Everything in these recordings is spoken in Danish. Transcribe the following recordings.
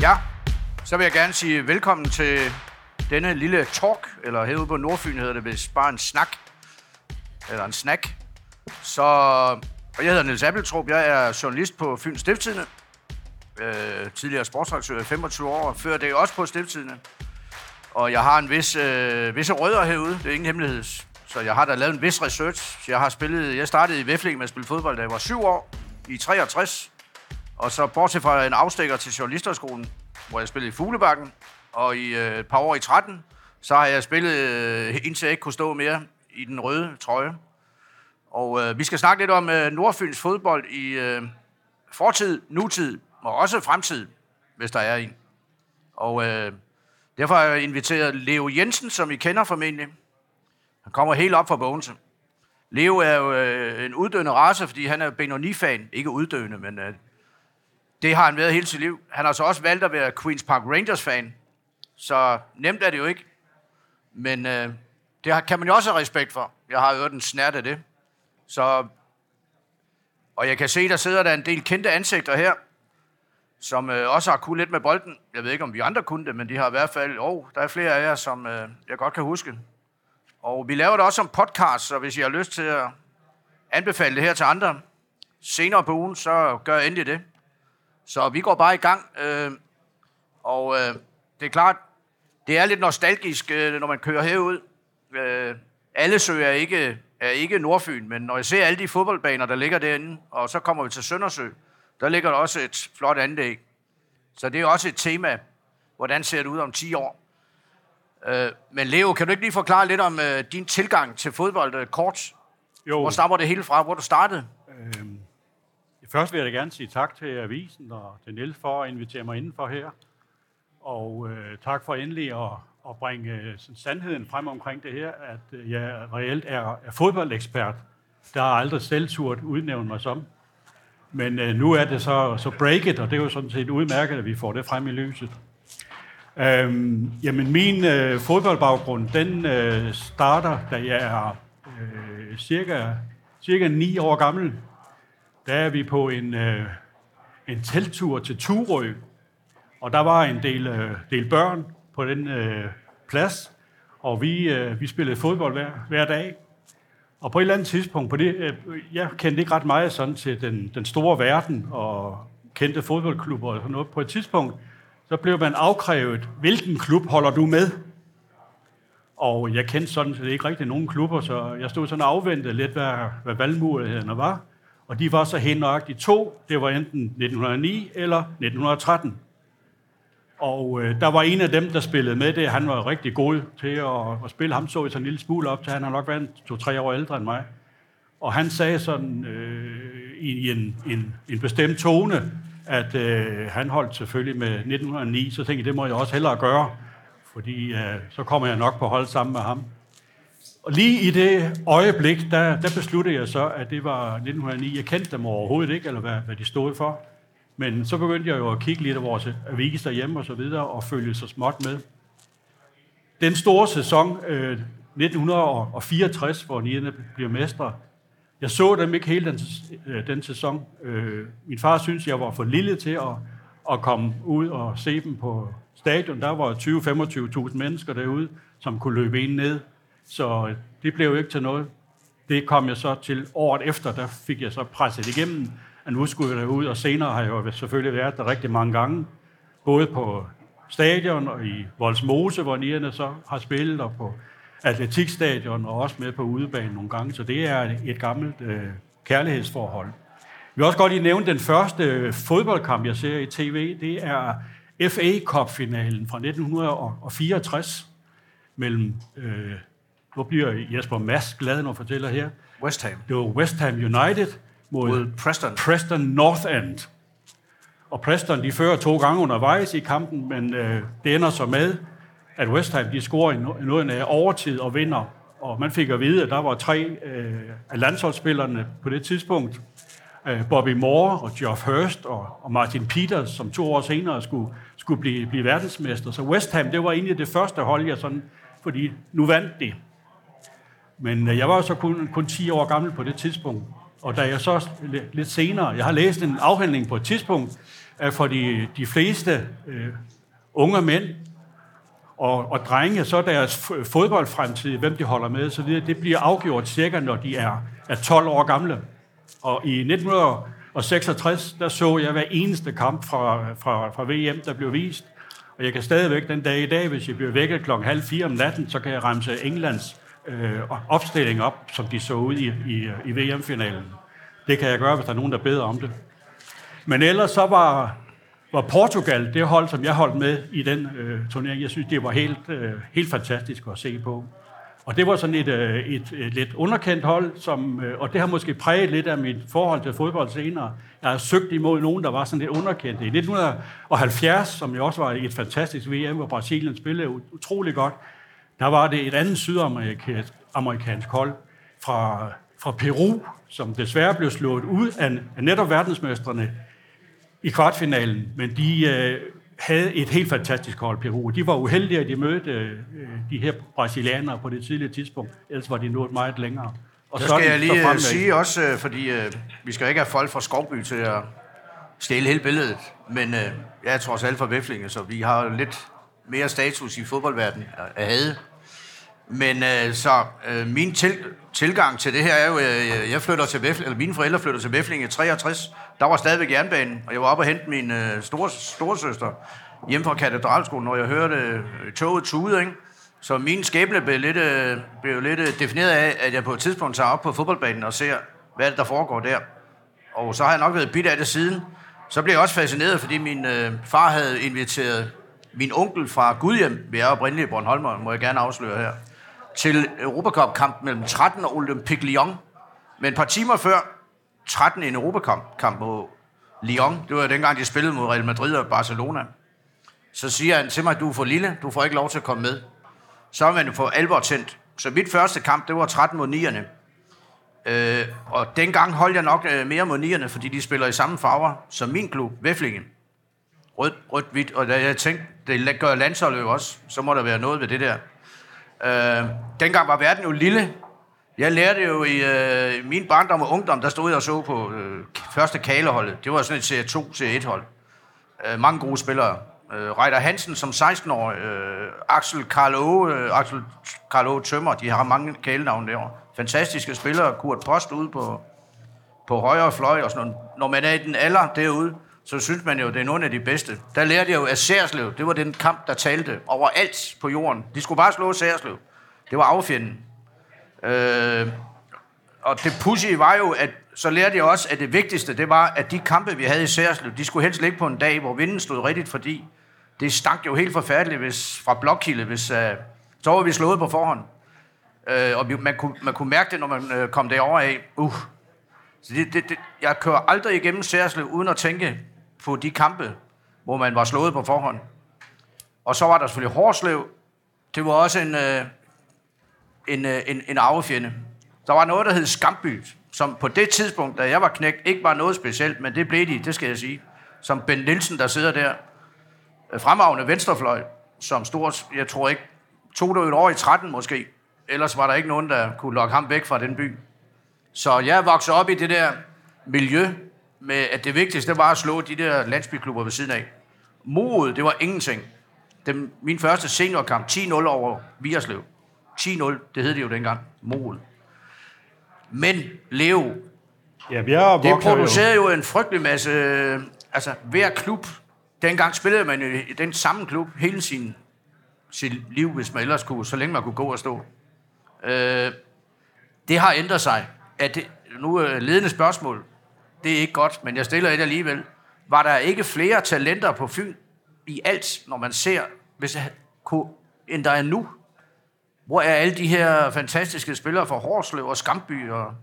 Ja, så vil jeg gerne sige velkommen til denne lille talk, eller herude på Nordfyn hedder det vist bare en snak, eller en snack. Så, og jeg hedder Niels Appeltrup, jeg er journalist på Fyns Stifttidene, øh, tidligere sportsredaktør i 25 år, og før det også på Stifttidene. Og jeg har en vis, øh, visse rødder herude, det er ingen hemmelighed. Så jeg har da lavet en vis research. Jeg har spillet, jeg startede i Væfling med at spille fodbold, da jeg var syv år, i 63. Og så bortset fra en afstikker til journalisterskolen, hvor jeg spillede i Fuglebakken, og i øh, et par år i 13, så har jeg spillet, øh, indtil jeg ikke kunne stå mere, i den røde trøje. Og øh, vi skal snakke lidt om øh, Nordfyns fodbold i øh, fortid, nutid og også fremtid, hvis der er en. Og øh, derfor har jeg inviteret Leo Jensen, som I kender formentlig. Han kommer helt op fra Bogense. Leo er jo øh, en uddøende race, fordi han er Benoni-fan. Ikke uddøende, men øh, det har han været hele sit liv. Han har så også valgt at være Queen's Park Rangers-fan. Så nemt er det jo ikke. Men øh, det kan man jo også have respekt for. Jeg har jo en snært af det. Så, og jeg kan se, der sidder der en del kendte ansigter her, som øh, også har kunnet lidt med bolden. Jeg ved ikke, om vi andre kunne det, men de har i hvert fald... Oh, der er flere af jer, som øh, jeg godt kan huske. Og vi laver det også som podcast, så hvis I har lyst til at anbefale det her til andre senere på ugen, så gør endelig det. Så vi går bare i gang. Øh, og øh, det er klart, det er lidt nostalgisk, øh, når man kører herud. Øh, alle søer er ikke, er ikke Nordfyn, men når jeg ser alle de fodboldbaner, der ligger derinde, og så kommer vi til Søndersø, der ligger der også et flot anlæg. Så det er også et tema. Hvordan ser det ud om 10 år? Øh, men Leo, kan du ikke lige forklare lidt om øh, din tilgang til fodbold øh, kort? Jo. Hvor stammer det hele fra? Hvor du startede? Øhm, først vil jeg da gerne sige tak til Avisen og til Niels for at invitere mig indenfor her. Og øh, tak for endelig at, at bringe øh, sådan sandheden frem omkring det her, at øh, jeg reelt er, er fodboldekspert. Der har aldrig selv turt udnævnt mig som. Men øh, nu er det så, så break it, og det er jo sådan set udmærket, at vi får det frem i lyset. Øhm, jamen, min øh, fodboldbaggrund, den øh, starter, da jeg er øh, cirka, cirka 9 år gammel. Der er vi på en, øh, en teltur til Turø, og der var en del, øh, del børn på den øh, plads, og vi, øh, vi spillede fodbold hver, hver dag. Og på et eller andet tidspunkt, på det, øh, jeg kendte ikke ret meget sådan til den, den store verden, og kendte fodboldklubber og sådan noget. På et tidspunkt, så blev man afkrævet, hvilken klub holder du med? Og jeg kendte sådan set ikke rigtig nogen klubber, så jeg stod sådan og afventede lidt, hvad, hvad valgmulighederne var. Og de var så helt nøjagtigt to. Det var enten 1909 eller 1913. Og øh, der var en af dem, der spillede med det. Han var rigtig god til at, at spille. Ham så jeg sådan en lille smule op til. Han har nok været to-tre år ældre end mig. Og han sagde sådan øh, i en, en, en bestemt tone, at øh, han holdt selvfølgelig med 1909, så tænkte jeg, det må jeg også hellere gøre, fordi øh, så kommer jeg nok på hold sammen med ham. Og lige i det øjeblik, der, der besluttede jeg så, at det var 1909. Jeg kendte dem overhovedet ikke, eller hvad, hvad de stod for. Men så begyndte jeg jo at kigge lidt af vores aviser hjemme og så videre, og følge så småt med. Den store sæson, øh, 1964, hvor Nierne bliver mestre, jeg så dem ikke hele den, øh, den sæson. Øh, min far synes, jeg var for lille til at, at komme ud og se dem på stadion. Der var 20-25.000 mennesker derude, som kunne løbe ind ned. Så øh, det blev jo ikke til noget. Det kom jeg så til året efter, der fik jeg så presset igennem, at nu skulle jeg ud, og senere har jeg jo selvfølgelig været der rigtig mange gange, både på stadion og i Voldsmose, hvor nierne så har spillet, og på atletikstadion og også med på udebanen nogle gange, så det er et gammelt øh, kærlighedsforhold. Vi vil også godt lige nævne den første øh, fodboldkamp, jeg ser i tv. Det er FA Cup-finalen fra 1964 mellem, øh, hvor bliver Jesper Mads glad, når fortæller her? West Ham. Det var West Ham United mod, Mod Preston. Preston North End. Og Preston, de fører to gange undervejs i kampen, men øh, det ender så med, at West Ham de scorer i noget af overtid og vinder. Og man fik at vide, at der var tre øh, af landsholdsspillerne på det tidspunkt. Øh, Bobby Moore og Geoff Hurst og, og Martin Peters, som to år senere skulle, skulle blive, blive verdensmester. Så West Ham, det var egentlig det første hold, jeg sådan, fordi nu vandt de. Men øh, jeg var så kun, kun 10 år gammel på det tidspunkt. Og da jeg så lidt senere, jeg har læst en afhandling på et tidspunkt, at for de, de fleste øh, unge mænd og, og drenge, så deres fodboldfremtid, hvem de holder med osv., det bliver afgjort cirka, når de er, er 12 år gamle. Og i 1966, der så jeg hver eneste kamp fra, fra, fra VM, der blev vist. Og jeg kan stadigvæk den dag i dag, hvis jeg bliver vækket klokken halv fire om natten, så kan jeg remse Englands øh, opstilling op, som de så ud i, i, i VM-finalen. Det kan jeg gøre, hvis der er nogen, der beder om det. Men ellers så var, var Portugal det hold, som jeg holdt med i den øh, turnering. Jeg synes, det var helt, øh, helt fantastisk at se på. Og det var sådan et, øh, et, et lidt underkendt hold, som, øh, og det har måske præget lidt af mit forhold til fodbold senere. Jeg har søgt imod nogen, der var sådan lidt underkendt. I 1970, som jo også var et fantastisk VM, hvor Brasilien spillede utrolig godt, der var det et andet sydamerikansk hold fra, fra Peru, som desværre blev slået ud af, af netop verdensmestrene i kvartfinalen, men de øh, havde et helt fantastisk hold, Peru. De var uheldige, at de mødte øh, de her brasilianere på det tidlige tidspunkt, ellers var de nået meget længere. Og så skal jeg lige øh, sige også, øh, fordi øh, vi skal ikke have folk fra Skovby til at stjæle hele billedet, men øh, jeg er trods alt fra Væflinge, så vi har lidt mere status i fodboldverdenen øh, havde. Men øh, så øh, min til, tilgang til det her er jo, øh, jeg flytter til Væflinge, eller mine forældre flytter til Væflinge i 63. Der var stadigvæk jernbanen, og jeg var oppe og hente min øh, store, storesøster hjemme fra katedralskolen, når jeg hørte øh, toget tude, ikke? Så min skæbne blev lidt, øh, blev lidt øh, defineret af, at jeg på et tidspunkt tager op på fodboldbanen og ser, hvad det, der foregår der. Og så har jeg nok været bit af det siden. Så blev jeg også fascineret, fordi min øh, far havde inviteret min onkel fra Gudhjem, vi er oprindeligt Bornholmer, må jeg gerne afsløre her, til Europacup-kamp mellem 13 og Olympique Lyon. Men et par timer før 13 en Europacup-kamp på Lyon, det var dengang, de spillede mod Real Madrid og Barcelona, så siger han til mig, du er for lille, du får ikke lov til at komme med. Så er man for alvor tændt. Så mit første kamp, det var 13 mod 9'erne. Øh, og dengang holdt jeg nok øh, mere mod 9'erne, fordi de spiller i samme farver som min klub, Væflingen. Rødt, rødt, hvidt. Og jeg tænkte, det gør landsholdet jo også, så må der være noget ved det der. Øh, dengang var verden jo lille. Jeg lærte jo i øh, min barndom og ungdom, der stod jeg og så på øh, første kaleholdet. Det var sådan et serie 2, serie 1 hold. Øh, mange gode spillere. Øh, Reiter Hansen som 16-årig. Øh, Axel Karl øh, Axel Karl Tømmer, de har mange kælenavne derovre. Fantastiske spillere. Kurt Post ude på, på højre fløj og sådan noget. Når man er i den alder derude, så synes man jo, det er nogle af de bedste. Der lærte jeg jo, at Særslev, det var den kamp, der talte overalt på jorden. De skulle bare slå Særslev. Det var affjenden. Øh, og det pussy var jo, at så lærte jeg også, at det vigtigste, det var, at de kampe, vi havde i Særslev, de skulle helst ligge på en dag, hvor vinden stod rigtigt, fordi det stank jo helt forfærdeligt hvis, fra Blokkilde, hvis uh, så var vi slået på forhånd. Uh, og man kunne, man kunne mærke det, når man uh, kom derover af. Uh. Så det, det, det, jeg kører aldrig igennem Særslev, uden at tænke på de kampe, hvor man var slået på forhånd. Og så var der selvfølgelig Horslev. Det var også en, øh, en, øh, en, en arvefjende. Der var noget, der hed Skamby, som på det tidspunkt, da jeg var knægt, ikke var noget specielt, men det blev de, det skal jeg sige. Som Ben Nielsen, der sidder der, øh, fremragende venstrefløj, som stort, jeg tror ikke, tog det et år i 13 måske. Ellers var der ikke nogen, der kunne lokke ham væk fra den by. Så jeg voksede op i det der miljø, med, at det vigtigste var at slå de der landsbyklubber ved siden af. Modet, det var ingenting. Det, min første seniorkamp, 10-0 over Vierslev. 10-0, det hed det jo dengang. Modet. Men Leo, ja, vi er det producerede jo. jo en frygtelig masse... Altså, hver klub, dengang spillede man jo i den samme klub hele sin, sit liv, hvis man ellers kunne, så længe man kunne gå og stå. Øh, det har ændret sig. At det, nu er ledende spørgsmål det er ikke godt, men jeg stiller et alligevel. Var der ikke flere talenter på Fyn i alt, når man ser, hvis jeg kunne, end der er nu? Hvor er alle de her fantastiske spillere fra Horslev og Skamby, og,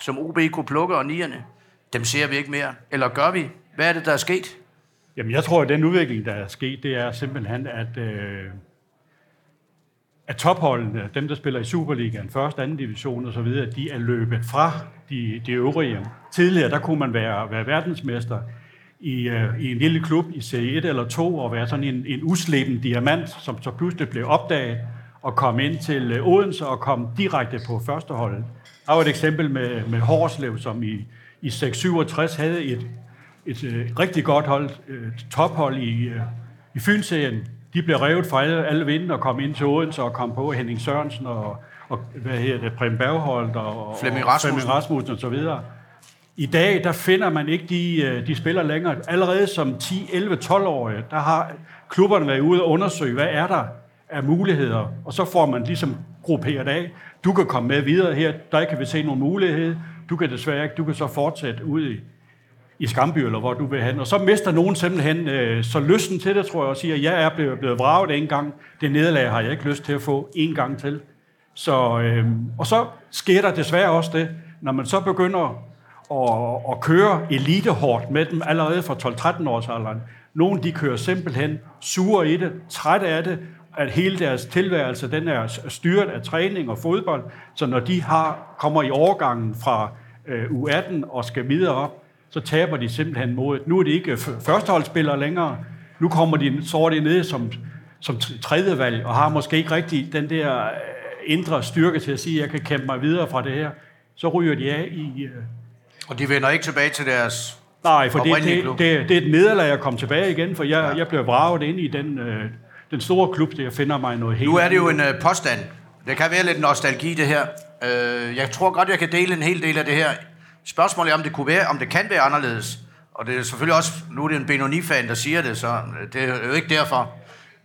som OB kunne plukke og nierne? Dem ser vi ikke mere. Eller gør vi? Hvad er det, der er sket? Jamen, jeg tror, at den udvikling, der er sket, det er simpelthen, at øh, at topholdene, dem der spiller i Superligaen, første, anden division og så videre, de er løbet fra de, de øvrige. Tidligere, der kunne man være, være verdensmester i, uh, i en lille klub i Serie 1 eller 2 og være sådan en, en usleben diamant, som så pludselig blev opdaget, og komme ind til øh, Odense og komme direkte på førsteholdet. Der var et eksempel med, med Horslev, som i, i 667 havde et, et, et rigtig godt hold, et tophold i, i Fynserien. De blev revet fra alle, alle vinde og kom ind til Odense og kom på Henning Sørensen og, og hvad hedder det, Prem Bergholdt og, Flemming Rasmussen. Flemming Rasmussen og så videre. I dag, der finder man ikke de, de spiller længere. Allerede som 10, 11, 12-årige, der har klubberne været ude og undersøge, hvad er der af muligheder, og så får man ligesom grupperet af. Du kan komme med videre her, der kan vi se nogle muligheder. Du kan desværre ikke, du kan så fortsætte ud i, i Skamby, eller hvor du vil hen. Og så mister nogen simpelthen øh, så lysten til det, tror jeg, og siger, jeg er blevet, blevet vraget en gang. Det nederlag har jeg ikke lyst til at få en gang til. Så, øh, og så sker der desværre også det, når man så begynder at, at køre elitehårdt med dem allerede fra 12-13 års alderen. Nogle de kører simpelthen sure i det, træt af det, at hele deres tilværelse den er styret af træning og fodbold, så når de har kommer i overgangen fra øh, U18 og skal videre op, så taber de simpelthen modet. Nu er de ikke førsteholdsspillere længere. Nu kommer de, så er de nede som, som tredje valg, og har måske ikke rigtig den der øh, indre styrke til at sige, at jeg kan kæmpe mig videre fra det her. Så ryger de af i... Øh... Og de vender ikke tilbage til deres Nej, for det, det, det, det er et nederlag at komme tilbage igen, for jeg, ja. jeg blev braget ind i den, øh, den store klub, der finder mig noget helt... Nu er det jo en øh, påstand. Det kan være lidt nostalgi, det her. Øh, jeg tror godt, jeg kan dele en hel del af det her. Spørgsmålet er, om det, kunne være, om det kan være anderledes. Og det er selvfølgelig også, nu er det en Benoni-fan, der siger det, så øh, det er jo ikke derfor.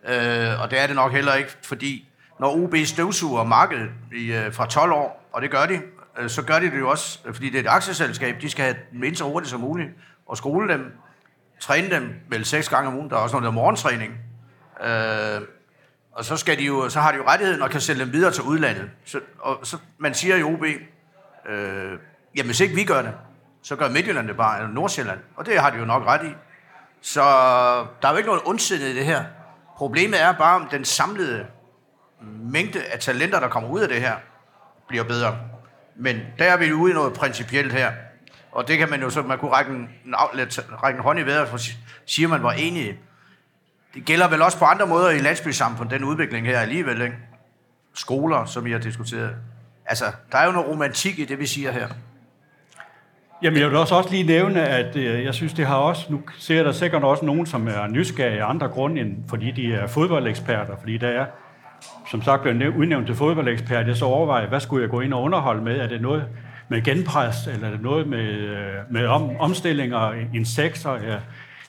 Øh, og det er det nok heller ikke, fordi når OB støvsuger markedet i, øh, fra 12 år, og det gør de, øh, så gør de det jo også, fordi det er et aktieselskab, de skal have mindst så hurtigt som muligt, og skole dem, træne dem vel seks gange om ugen. Der er også noget, der morgentræning. Øh, og så, skal de jo, så har de jo rettigheden og kan sælge dem videre til udlandet. Så, og så, man siger i OB, øh, jamen hvis ikke vi gør det, så gør Midtjylland det bare, eller Nordsjælland. Og det har de jo nok ret i. Så der er jo ikke noget ondsindet i det her. Problemet er bare, om den samlede mængde af talenter, der kommer ud af det her, bliver bedre. Men der er vi ude i noget principielt her. Og det kan man jo så, man kunne række en, række en hånd i vejret, for siger man var enig. Det gælder vel også på andre måder i landsbysamfundet, den udvikling her alligevel, ikke? Skoler, som I har diskuteret. Altså, der er jo noget romantik i det, vi siger her. Jamen, jeg vil også, også lige nævne, at øh, jeg synes, det har også, nu ser der sikkert også nogen, som er nysgerrige af andre grunde, end fordi de er fodboldeksperter, fordi der er, som sagt, blevet udnævnt til fodboldekspert, jeg så overvejer, hvad skulle jeg gå ind og underholde med? Er det noget med genpres, eller er det noget med, øh, med om, omstillinger, en sekser, ja,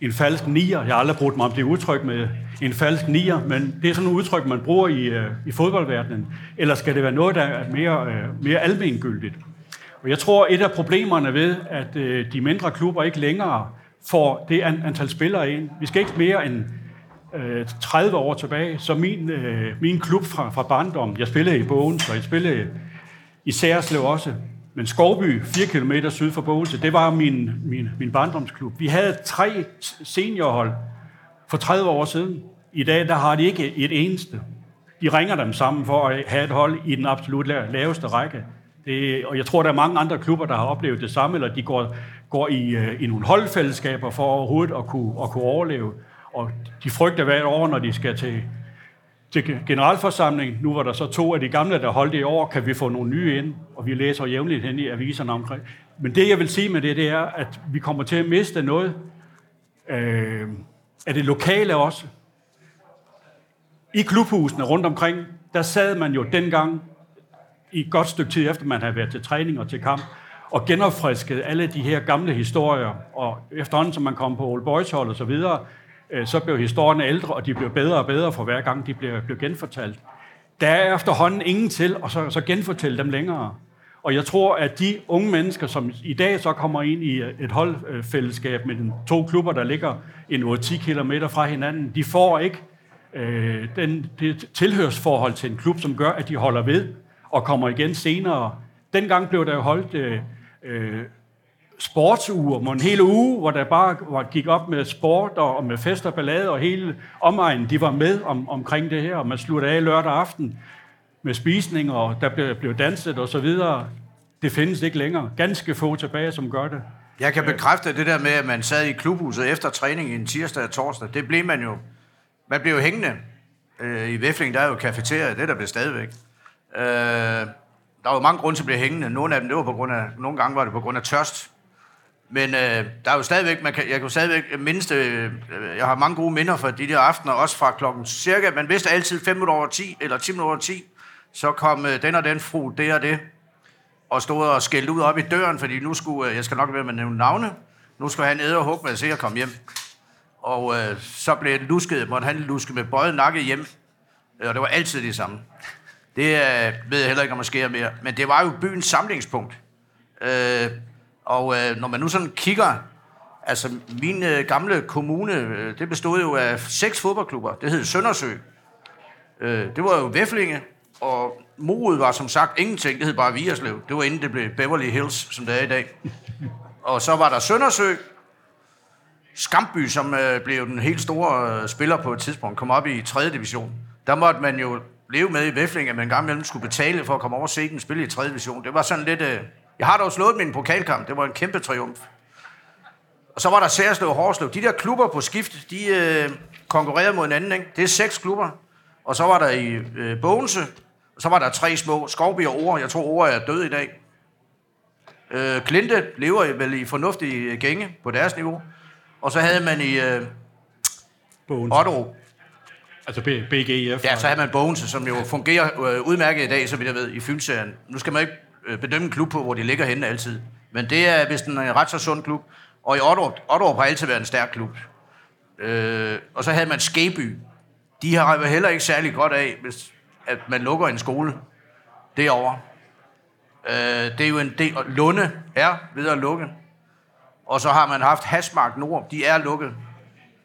en falsk nier? Jeg har aldrig brugt mig om det udtryk med en falsk nier, men det er sådan et udtryk, man bruger i, øh, i fodboldverdenen. Eller skal det være noget, der er mere, øh, mere almengyldigt? Og jeg tror, et af problemerne ved, at øh, de mindre klubber ikke længere får det antal spillere ind. Vi skal ikke mere end øh, 30 år tilbage, så min, øh, min klub fra, fra barndom, jeg spillede i Bogen, så jeg spillede i Særslev også, men Skovby, 4 km syd for Bogense, det var min, min, min barndomsklub. Vi havde tre seniorhold for 30 år siden. I dag der har de ikke et eneste. De ringer dem sammen for at have et hold i den absolut laveste række. Det, og jeg tror, der er mange andre klubber, der har oplevet det samme, eller de går, går i, øh, i nogle holdfællesskaber for overhovedet at kunne, at kunne overleve. Og de frygter hvert år, når de skal til, til generalforsamling. Nu var der så to af de gamle, der holdt det i år. Kan vi få nogle nye ind? Og vi læser jævnligt hen i aviserne omkring. Men det, jeg vil sige med det, det er, at vi kommer til at miste noget øh, af det lokale også. I klubhusene rundt omkring, der sad man jo dengang i et godt stykke tid efter, man havde været til træning og til kamp, og genopfrisket alle de her gamle historier. Og efterhånden, som man kom på Old Boys hold og så videre, øh, så blev historien ældre, og de blev bedre og bedre for hver gang, de blev, blev genfortalt. Der er efterhånden ingen til at så, så genfortælle dem længere. Og jeg tror, at de unge mennesker, som i dag så kommer ind i øh, et holdfællesskab med de to klubber, der ligger en 8-10 km fra hinanden, de får ikke øh, den, det tilhørsforhold til en klub, som gør, at de holder ved og kommer igen senere. Dengang blev der jo holdt øh, øh, sportsuger, med en hel uge, hvor der bare var, gik op med sport og, og med fest og ballade, og hele omegnen, de var med om, omkring det her, og man sluttede af lørdag aften med spisning, og der blev, blev danset og så videre. Det findes ikke længere. Ganske få tilbage, som gør det. Jeg kan bekræfte det der med, at man sad i klubhuset efter træning en tirsdag og torsdag. Det blev man jo. Man blev jo hængende. Øh, I Væfling, der er jo kafeteriet, det der blev stadigvæk. Øh, der var jo mange grunde til at blive hængende. Nogle af dem, det var på grund af, nogle gange var det på grund af tørst. Men øh, der er jo stadigvæk, man kan, jeg kan jo stadigvæk mindst, øh, øh, jeg har mange gode minder fra de der aftener, også fra klokken cirka, man vidste altid 5 minutter over 10, eller 10 minutter over 10, så kom øh, den og den fru, det og det, og stod og skældte ud op i døren, fordi nu skulle, øh, jeg skal nok være med at nævne navne, nu skulle han æde og hugge med at altså, se at komme hjem. Og øh, så blev det lusket, måtte han luske med bøjet nakke hjem, øh, og det var altid det samme. Det øh, ved jeg heller ikke, om der sker mere, men det var jo byens samlingspunkt. Øh, og øh, når man nu sådan kigger, altså min øh, gamle kommune, øh, det bestod jo af seks fodboldklubber. Det hed Søndersø. Øh, det var jo Væflinge, og Morud var som sagt ingenting. Det hed bare Vierslev. Det var inden det blev Beverly Hills, som det er i dag. Og så var der Søndersø, Skamby, som øh, blev den helt store øh, spiller på et tidspunkt, kom op i 3. division. Der måtte man jo leve med i Væfling, at man engang imellem skulle betale for at komme over og se den spille i 3. division. Det var sådan lidt... Øh, jeg har dog slået min pokalkamp. Det var en kæmpe triumf. Og så var der Særslev og Horslev. De der klubber på skift, de øh, konkurrerede mod hinanden. Ikke? Det er seks klubber. Og så var der i øh, Bogense, og så var der tre små. Skovby og Ore. Jeg tror, Ore er død i dag. Øh, Klinte lever vel i fornuftige gænge på deres niveau. Og så havde man i øh, Otto. Altså BGF. Ja, så havde man Bogense, som jo fungerer øh, udmærket i dag, så vidt jeg ved, i Fynsserien. Nu skal man ikke øh, bedømme en klub på, hvor de ligger henne altid. Men det er vist en ret så sund klub. Og i Otterup, Otterup har altid været en stærk klub. Øh, og så havde man Skeby. De har heller ikke særlig godt af, hvis at man lukker en skole derovre. Øh, det er jo en del... Lunde er ved at lukke. Og så har man haft Hasmark Nord. De er lukket.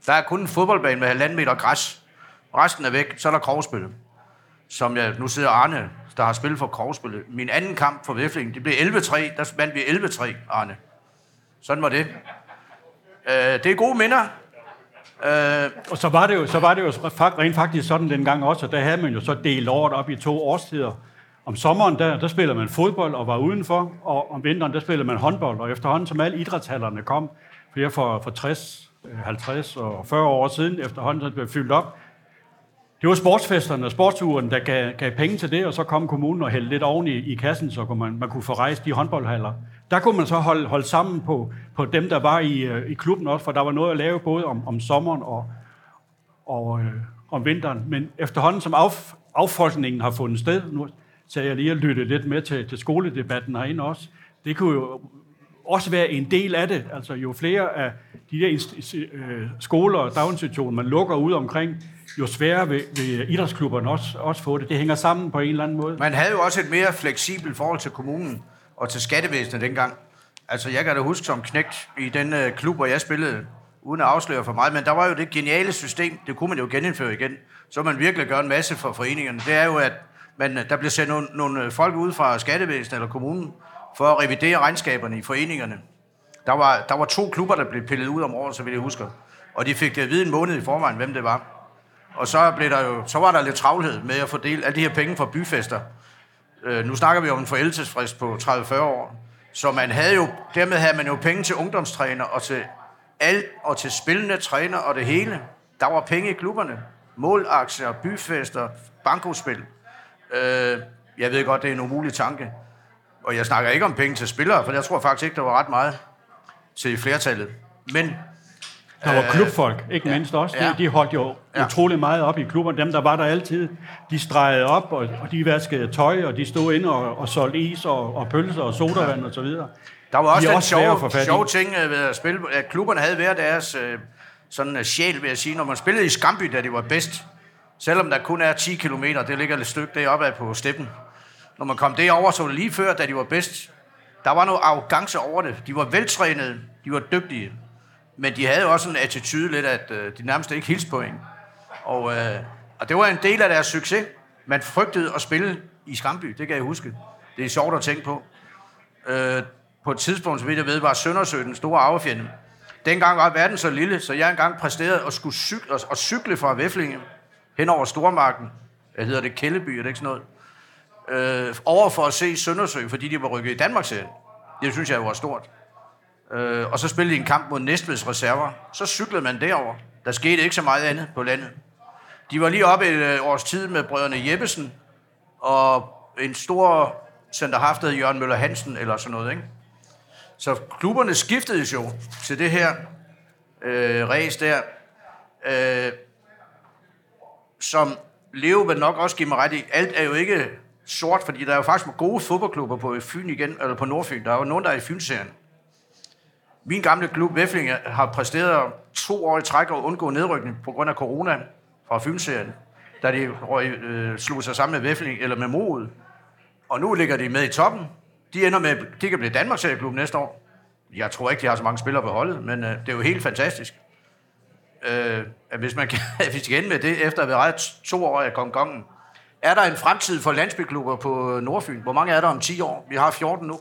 Der er kun en fodboldbane med halvanden meter græs. Resten er væk. Så er der Krovspil. Som jeg... Nu sidder Arne der har spillet for Korsbølle. Min anden kamp for Væflingen, det blev 11-3. Der vandt vi 11-3, Arne. Sådan var det. Øh, det er gode minder. Øh, og så var, det jo, så var det jo rent faktisk sådan dengang også, at der havde man jo så delt året op i to årstider. Om sommeren, der, der spiller man fodbold og var udenfor, og om vinteren, der spiller man håndbold. Og efterhånden, som alle idrætshallerne kom, flere for, for 60, 50 og 40 år siden, efterhånden, så blev fyldt op, det var sportsfesterne og sportsuren, der gav, gav penge til det, og så kom kommunen og hældte lidt oven i, i kassen, så kunne man, man kunne få rejst de håndboldhaller. Der kunne man så holde, holde sammen på, på dem, der var i, øh, i klubben også, for der var noget at lave både om, om sommeren og, og øh, om vinteren. Men efterhånden som af, affolkningen har fundet sted, nu sagde jeg lige at lytte lidt med til, til skoledebatten herinde også, det kunne jo også være en del af det. Altså jo flere af de der øh, skoler og daginstitutioner, man lukker ud omkring, jo sværere vil, vil idrætsklubberne også, også få det. Det hænger sammen på en eller anden måde. Man havde jo også et mere fleksibelt forhold til kommunen og til skattevæsenet dengang. Altså, jeg kan da huske som knægt i den øh, klub, hvor jeg spillede, uden at afsløre for meget, men der var jo det geniale system, det kunne man jo genindføre igen, så man virkelig gør en masse for foreningerne. Det er jo, at man, øh, der bliver sendt nogle, nogle øh, folk ud fra skattevæsenet eller kommunen, for at revidere regnskaberne i foreningerne. Der var, der var to klubber, der blev pillet ud om året, så vidt jeg husker. Og de fik øh, det at vide en måned i forvejen, hvem det var. Og så, blev der jo, så var der lidt travlhed med at fordele alle de her penge fra byfester. Øh, nu snakker vi om en forældelsesfrist på 30-40 år. Så man havde jo, dermed havde man jo penge til ungdomstræner og til alt, og til spillende træner og det hele. Der var penge i klubberne. Målaktier, byfester, bankospil. Øh, jeg ved godt, det er en umulig tanke. Og jeg snakker ikke om penge til spillere, for jeg tror faktisk ikke, der var ret meget til flertallet. Men der var klubfolk, ikke ja. mindst også. De, ja. de holdt jo ja. utrolig meget op i klubben. Dem, der var der altid, de stregede op, og, og de vaskede tøj, og de stod inde og, og solgte is og, og pølser og sodavand og så videre. Der var også de den sjove, sjove ting øh, ved at spille, at klubberne havde hver deres øh, sådan uh, sjæl, vil jeg sige. Når man spillede i Skamby, da det var bedst, selvom der kun er 10 km, det ligger et stykke deroppe af på steppen, når man kom derover, så var det lige før, da de var bedst. Der var noget arrogance over det. De var veltrænede, de var dygtige. Men de havde jo også en attitude lidt, at øh, de nærmest ikke hilste på en. Og, øh, og det var en del af deres succes. Man frygtede at spille i Skamby, det kan jeg huske. Det er sjovt at tænke på. Øh, på et tidspunkt, så vidt jeg ved, var Søndersø den store arvefjende. Dengang var verden så lille, så jeg engang præsterede at skulle cykle, at cykle fra Væflinge hen over Stormarken. Jeg hedder det Kælleby, er det ikke sådan noget? Øh, over for at se Søndersø, fordi de var rykket i Danmarksserien. Det synes jeg var stort. Øh, og så spillede de en kamp mod Næstveds reserver. Så cyklede man derover. Der skete ikke så meget andet på landet. De var lige oppe et øh, års tid med brødrene Jeppesen, og en stor centerhaft, der hed Jørgen Møller Hansen, eller sådan noget, ikke? Så klubberne skiftede jo til det her øh, race der, øh, som Leo vil nok også give mig ret i. Alt er jo ikke sort, fordi der er jo faktisk gode fodboldklubber på Fyn igen, eller på Nordfyn. Der er jo nogen, der er i Fynserien. Min gamle klub, Væflinge, har præsteret to år i træk og undgå nedrykning på grund af corona fra Fynserien, da de øh, slog sig sammen med Væfling, eller med Mod. Og nu ligger de med i toppen. De ender med, de kan blive Danmarks klub næste år. Jeg tror ikke, de har så mange spillere på holdet, men øh, det er jo helt fantastisk. Øh, at hvis man kan, hvis de kan med det, efter at have været to år af kongongen, er der en fremtid for landsbyklubber på Nordfyn? Hvor mange er der om 10 år? Vi har 14 nu.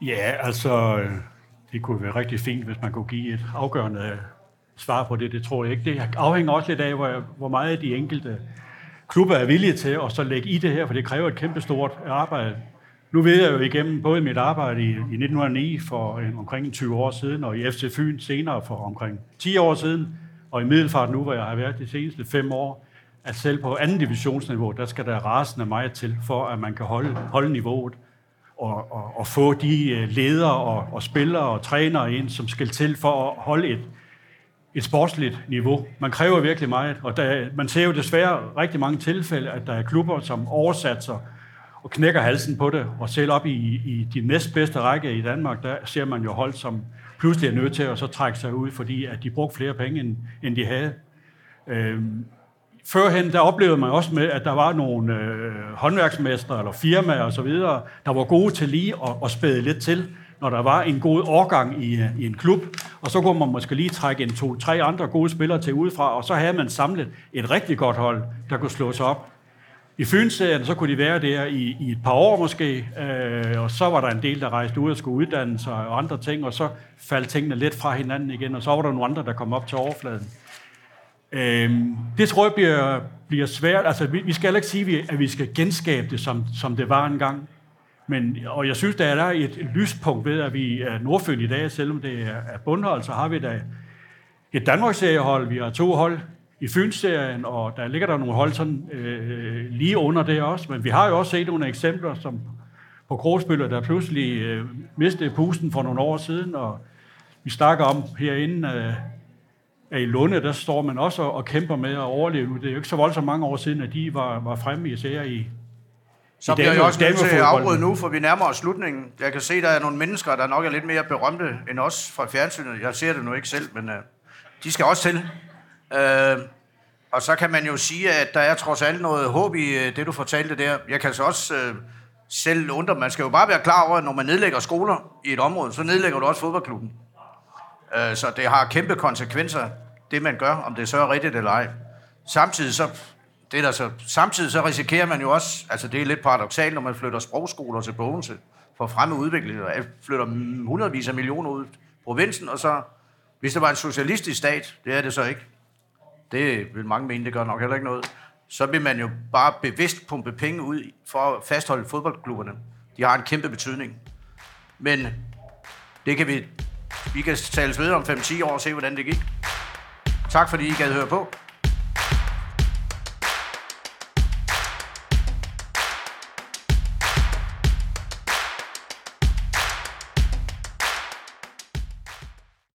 Ja, altså, øh, det kunne være rigtig fint, hvis man kunne give et afgørende øh, svar på det. Det tror jeg ikke. Det afhænger også lidt af, hvor, hvor meget de enkelte klubber er villige til at så lægge i det her, for det kræver et kæmpestort arbejde. Nu ved jeg jo igennem både mit arbejde i, i 1909 for en, omkring 20 år siden, og i FC Fyn senere for omkring 10 år siden, og i Middelfart nu, hvor jeg har været de seneste fem år, at selv på anden divisionsniveau, der skal der rasende meget til, for at man kan holde, holde niveauet og, og, og få de øh, ledere og, og spillere og trænere ind, som skal til for at holde et, et sportsligt niveau. Man kræver virkelig meget, og der, man ser jo desværre rigtig mange tilfælde, at der er klubber, som oversatser og knækker halsen på det, og selv op i, i de næstbedste række i Danmark, der ser man jo hold, som pludselig er nødt til at så trække sig ud, fordi at de brugte flere penge, end, end de havde. Øhm, førhen, der oplevede man også med, at der var nogle øh, håndværksmestre eller firmaer osv., der var gode til lige at, at spæde lidt til, når der var en god årgang i, øh, i en klub, og så kunne man måske lige trække en to-tre andre gode spillere til udefra, og så havde man samlet et rigtig godt hold, der kunne slå sig op. I Fynserien, så kunne de være der i, i et par år måske, øh, og så var der en del, der rejste ud og skulle uddanne sig og andre ting, og så faldt tingene lidt fra hinanden igen, og så var der nogle andre, der kom op til overfladen. Øh, det tror jeg bliver, bliver svært. Altså, vi, vi skal ikke sige, at vi skal genskabe det, som, som det var engang. Men, og jeg synes, der er et, lyspunkt ved, at vi er Nordfyn i dag, selvom det er bundhold, så har vi da et Danmarks vi har to hold i Fynsserien, og der ligger der nogle hold sådan øh, lige under det også. Men vi har jo også set nogle eksempler, som på Krogsbøller, der pludselig øh, mistede pusten for nogle år siden, og vi snakker om herinde, øh, at i Lunde, der står man også og kæmper med at overleve. Det er jo ikke så voldsomt mange år siden, at de var, var fremme især i så bliver jeg også nødt til at afbryde nu, for vi nærmer os slutningen. Jeg kan se, at der er nogle mennesker, der nok er lidt mere berømte end os fra fjernsynet. Jeg ser det nu ikke selv, men uh, de skal også til. Uh, og så kan man jo sige, at der er trods alt noget håb i uh, det, du fortalte der. Jeg kan så også uh, selv undre, man skal jo bare være klar over, at når man nedlægger skoler i et område, så nedlægger du også fodboldklubben. Øh, så det har kæmpe konsekvenser, det man gør, om det så er rigtigt eller ej. Samtidig så, det der så, samtidig så risikerer man jo også, altså det er lidt paradoxalt, når man flytter sprogskoler til Bogense for fremme udvikling, og flytter hundredvis af millioner ud i provinsen, og så, hvis det var en socialistisk stat, det er det så ikke, det vil mange mene, det gør nok heller ikke noget, så vil man jo bare bevidst pumpe penge ud for at fastholde fodboldklubberne. De har en kæmpe betydning. Men det kan vi, vi kan tales ved om 5-10 år og se, hvordan det gik. Tak fordi I gad høre på.